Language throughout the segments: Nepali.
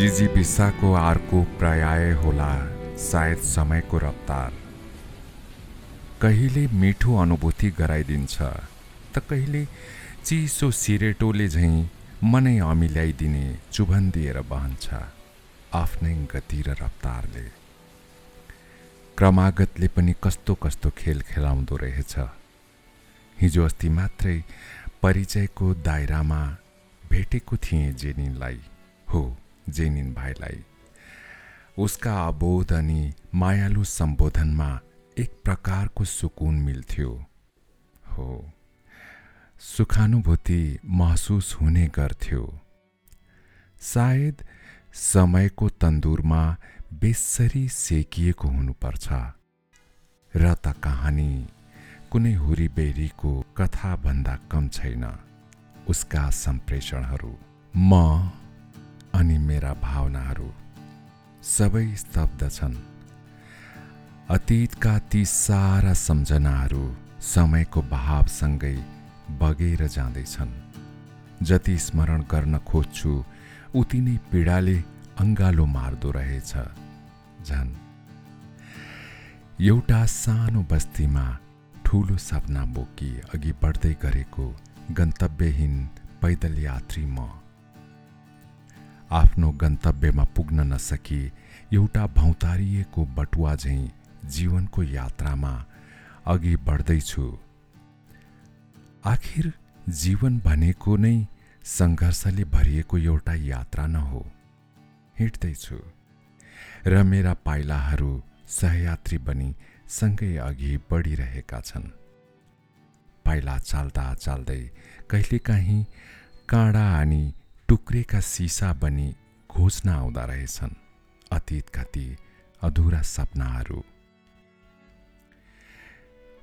जिजी बिस्साको अर्को पर्याय होला सायद समयको रफ्तार। कहिले मिठो अनुभूति गराइदिन्छ त कहिले चिसो सिरेटोले झैँ मनै अमिल्याइदिने चुभन दिएर बहन्छ आफ्नै गति र रफ्तारले। क्रमागतले पनि कस्तो कस्तो खेल खेलाउँदो रहेछ। हिजो अस्ति मात्रै परिचयको दायरामा भेटेको थिएँ जेनिनलाई। हो जेनिन भाइलाई। उसका अबोध अनि मायालु सम्बोधनमा एक प्रकारको सुकुन मिल्थ्यो। हो सुखानुभूति महसुस हुने गर्थ्यो। सायद समयको तन्दुरमा बेसरी सेकिएको हुनुपर्छ। र त कहानी कुनै हुरीबेरीको कथाभन्दा कम छैन। उसका सम्प्रेषणहरू म अनि मेरा भावनाहरू सबै स्तब्ध छन्। अतीतका ती सारा सम्झनाहरू समयको भावसँगै बगेर जाँदैछन्। जति स्मरण गर्न खोज्छु उति नै पीडाले अङ्गालो मार्दो रहेछ। झन्। एउटा सानो बस्तीमा ठुलो सपना बोकी अघि बढ्दै गरेको गन्तव्यहीन पैदल यात्री म आफ्नो गन्तव्यमा पुग्न नसकी एउटा भौतारिएको बटुवा झैँ जीवनको यात्रामा अघि बढ्दैछु। आखिर जीवन भनेको नै सङ्घर्षले भरिएको एउटा यात्रा न हो। हिँड्दैछु। र मेरा पाइलाहरू सहयात्री बनी सँगै अघि बढिरहेका छन्। पाइला चाल्दा चाल्दै कहिलेकाहीँ काँडा अनि टुक्रेका सिसा बनी घोच्न आउँदा रहेछन् अतीतका ती अधुरा सपनाहरू।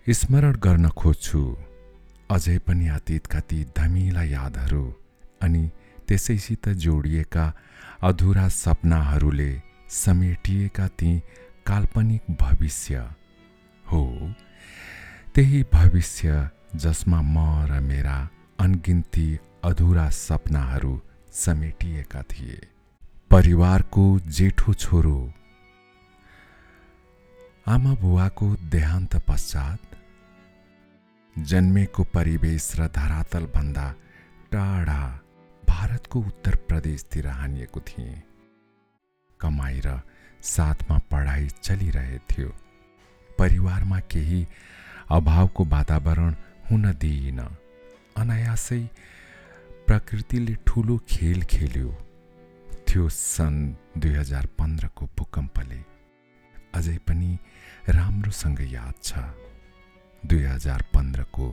स्मरण गर्न खोज्छु अझै पनि अतीतका ती धमिला यादहरू अनि त्यसैसित जोडिएका अधुरा सपनाहरूले समेटिएका ती काल्पनिक भविष्य हो। त्यही भविष्य जसमा म र मेरा अनगिन्ती अधुरा सपनाहरू समेटिएका थिए। परिवारको जेठो छोरो। आमा बुवाको देहान्त पश्चात जन्मेको परिवेश र धरातलभन्दा टाढा भारतको उत्तर प्रदेशतिर हानिएको थिएँ। कमाइ र साथमा पढाइ चलिरहेथ्यो। परिवारमा केही अभावको वातावरण हुन दिइन। अनायासै प्रकृतिले ठुलो खेल खेल्यो। थियो सन् दुई हजार पन्ध्रको भूकम्पले। अझै पनि राम्रोसँग याद छ। दुई हजार पन्ध्रको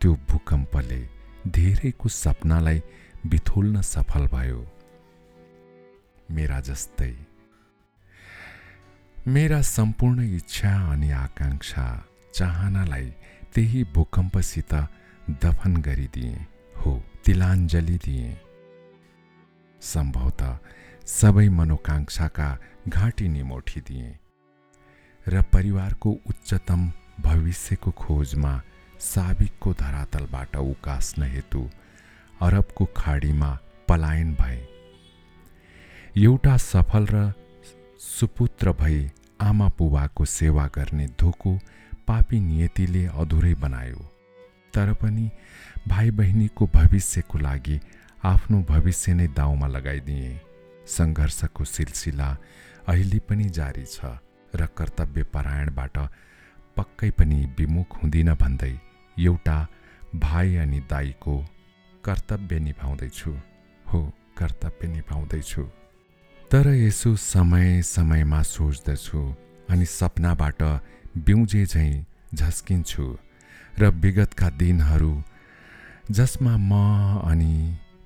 त्यो भूकम्पले धेरैको सपनालाई बिथोल्न सफल भयो। मेरा जस्तै। मेरा सम्पूर्ण इच्छा अनि आकाङ्क्षा चाहनालाई त्यही भूकम्पसित दफन गरिदिए। हो तिलाञ्जली दिए। सम्भवत सबै मनोकाङ्क्षाका घाँटी निमोठिदिए र परिवारको उच्चतम भविष्यको खोजमा साबिकको धरातलबाट उकास्न हेतु अरबको खाडीमा पलायन भए। एउटा सफल र सुपुत्र भई आमा बुबाको सेवा गर्ने धोको पापी नियतिले अधुरै बनायो। तर पनि भाइ बहिनीको भविष्यको लागि आफ्नो भविष्य नै दाउमा लगाइदिए। सङ्घर्षको सिलसिला अहिले पनि जारी छ र कर्तव्य परायणबाट पक्कै पनि विमुख हुँदिन भन्दै एउटा भाइ अनि दाईको कर्तव्य निभाउँदैछु। हो कर्तव्य निभाउँदैछु। तर यसो समय समयमा सोच्दछु अनि सपनाबाट बिउजे झैँ झस्किन्छु। र विगतका दिनहरू जसमा म अनि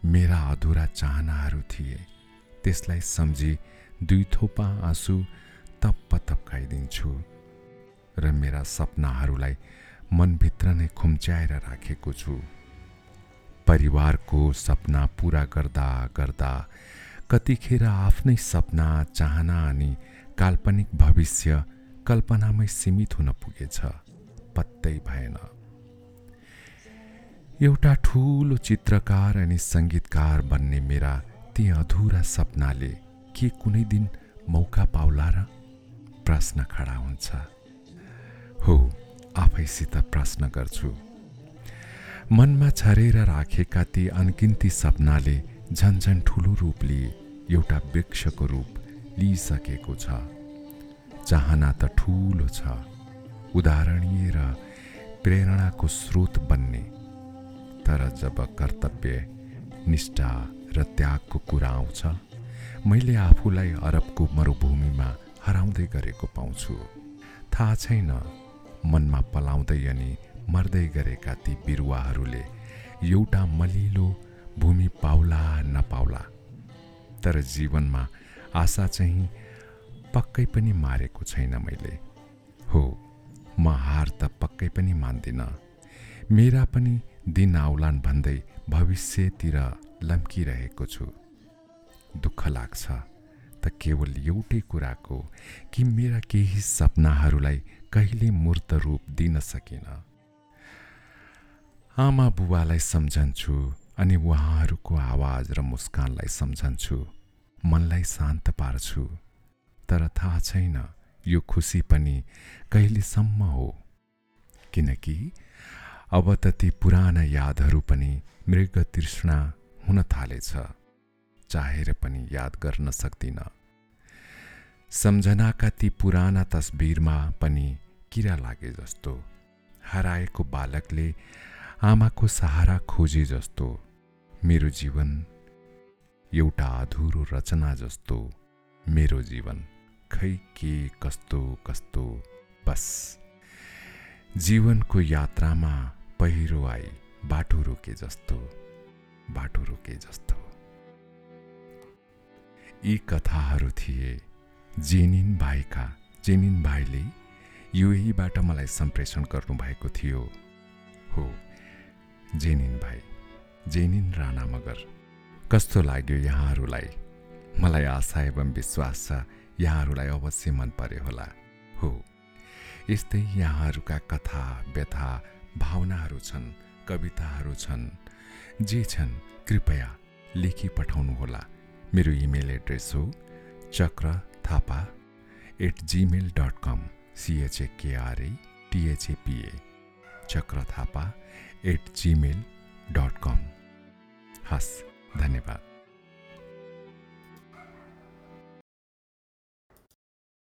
मेरा अधुरा चाहनाहरू थिए त्यसलाई सम्झी दुई थोपा आँसु तप्प तप्काइदिन्छु र मेरा सपनाहरूलाई मनभित्र नै खुम्च्याएर राखेको छु। परिवारको सपना पुरा गर्दा गर्दा कतिखेर आफ्नै सपना चाहना अनि काल्पनिक भविष्य कल्पनामै सीमित हुन पुगेछ पत्तै भएन। एउटा ठुलो चित्रकार अनि सङ्गीतकार बन्ने मेरा ती अधुरा सपनाले के कुनै दिन मौका पाउला र प्रश्न खडा हुन्छ? हो आफैसित प्रश्न गर्छु। मनमा छरेर राखेका ती अनगिन्ती सपनाले झन्झन ठुलो रूप लिए एउटा वृक्षको रूप लिइसकेको छ। चाहना त ठुलो छ। उदाहरणीय र प्रेरणाको स्रोत बन्ने तर जब कर्तव्य निष्ठा र त्यागको कुरा आउँछ। मैले आफूलाई अरबको मरुभूमिमा हराउँदै गरेको पाउँछु। थाहा छैन मनमा पलाउँदै अनि मर्दै गरेका ती बिरुवाहरूले एउटा मलिलो भूमि पाउला नपाउला। तर जीवनमा आशा चाहिँ पक्कै पनि मारेको छैन मैले। हो म हार त पक्कै पनि मान्दिनँ। मेरा पनि दिन आउलान् भन्दै भविष्यतिर लम्किरहेको छु। दुःख लाग्छ त केवल एउटै कुराको कि मेरा केही सपनाहरूलाई कहिले मूर्त रूप दिन सकिन। आमा बुबालाई सम्झन्छु अनि उहाँहरूको आवाज र मुस्कानलाई सम्झन्छु मनलाई शान्त पार्छु। तर थाहा छैन यो खुसी पनि कहिलेसम्म हो। किनकि अब त ती पुराना यादहरू पनि मृग तृष्णा हुन थालेछ। चाहेर पनि याद गर्न सक्दिन। सम्झनाका ती पुराना तस्बिरमा पनि किरा लागे जस्तो। हराएको बालकले आमाको सहारा खोजे जस्तो। मेरो जीवन एउटा अधुरो रचना जस्तो। मेरो जीवन खै के कस्तो कस्तो बस। जीवनको यात्रामा पहिरो आई बाटो रोके जस्तो बाटो रोके जस्तो। यी कथाहरू थिए जेनिन भाइका जेनिन भाइले युएबाट मलाई सम्प्रेषण गर्नुभएको थियो। हो जेनिन भाइ जेनिन राणा मगर कस्तो लाग्यो यहाँहरूलाई? मलाई आशा एवं विश्वास छ यहाँहरूलाई अवश्य मन पर्यो होला हो यस्तै यहाँहरूका कथा व्यथा भावनाहरू छन् कविताहरू छन्। जे छन् कृपया लेखी पठाउनुहोला मेरो इमेल एड्रेस हो Chakra Thapa at Gmail dot com CHAKRA THAPA Chakra Thapa at Gmail dot com हस् धन्यवाद।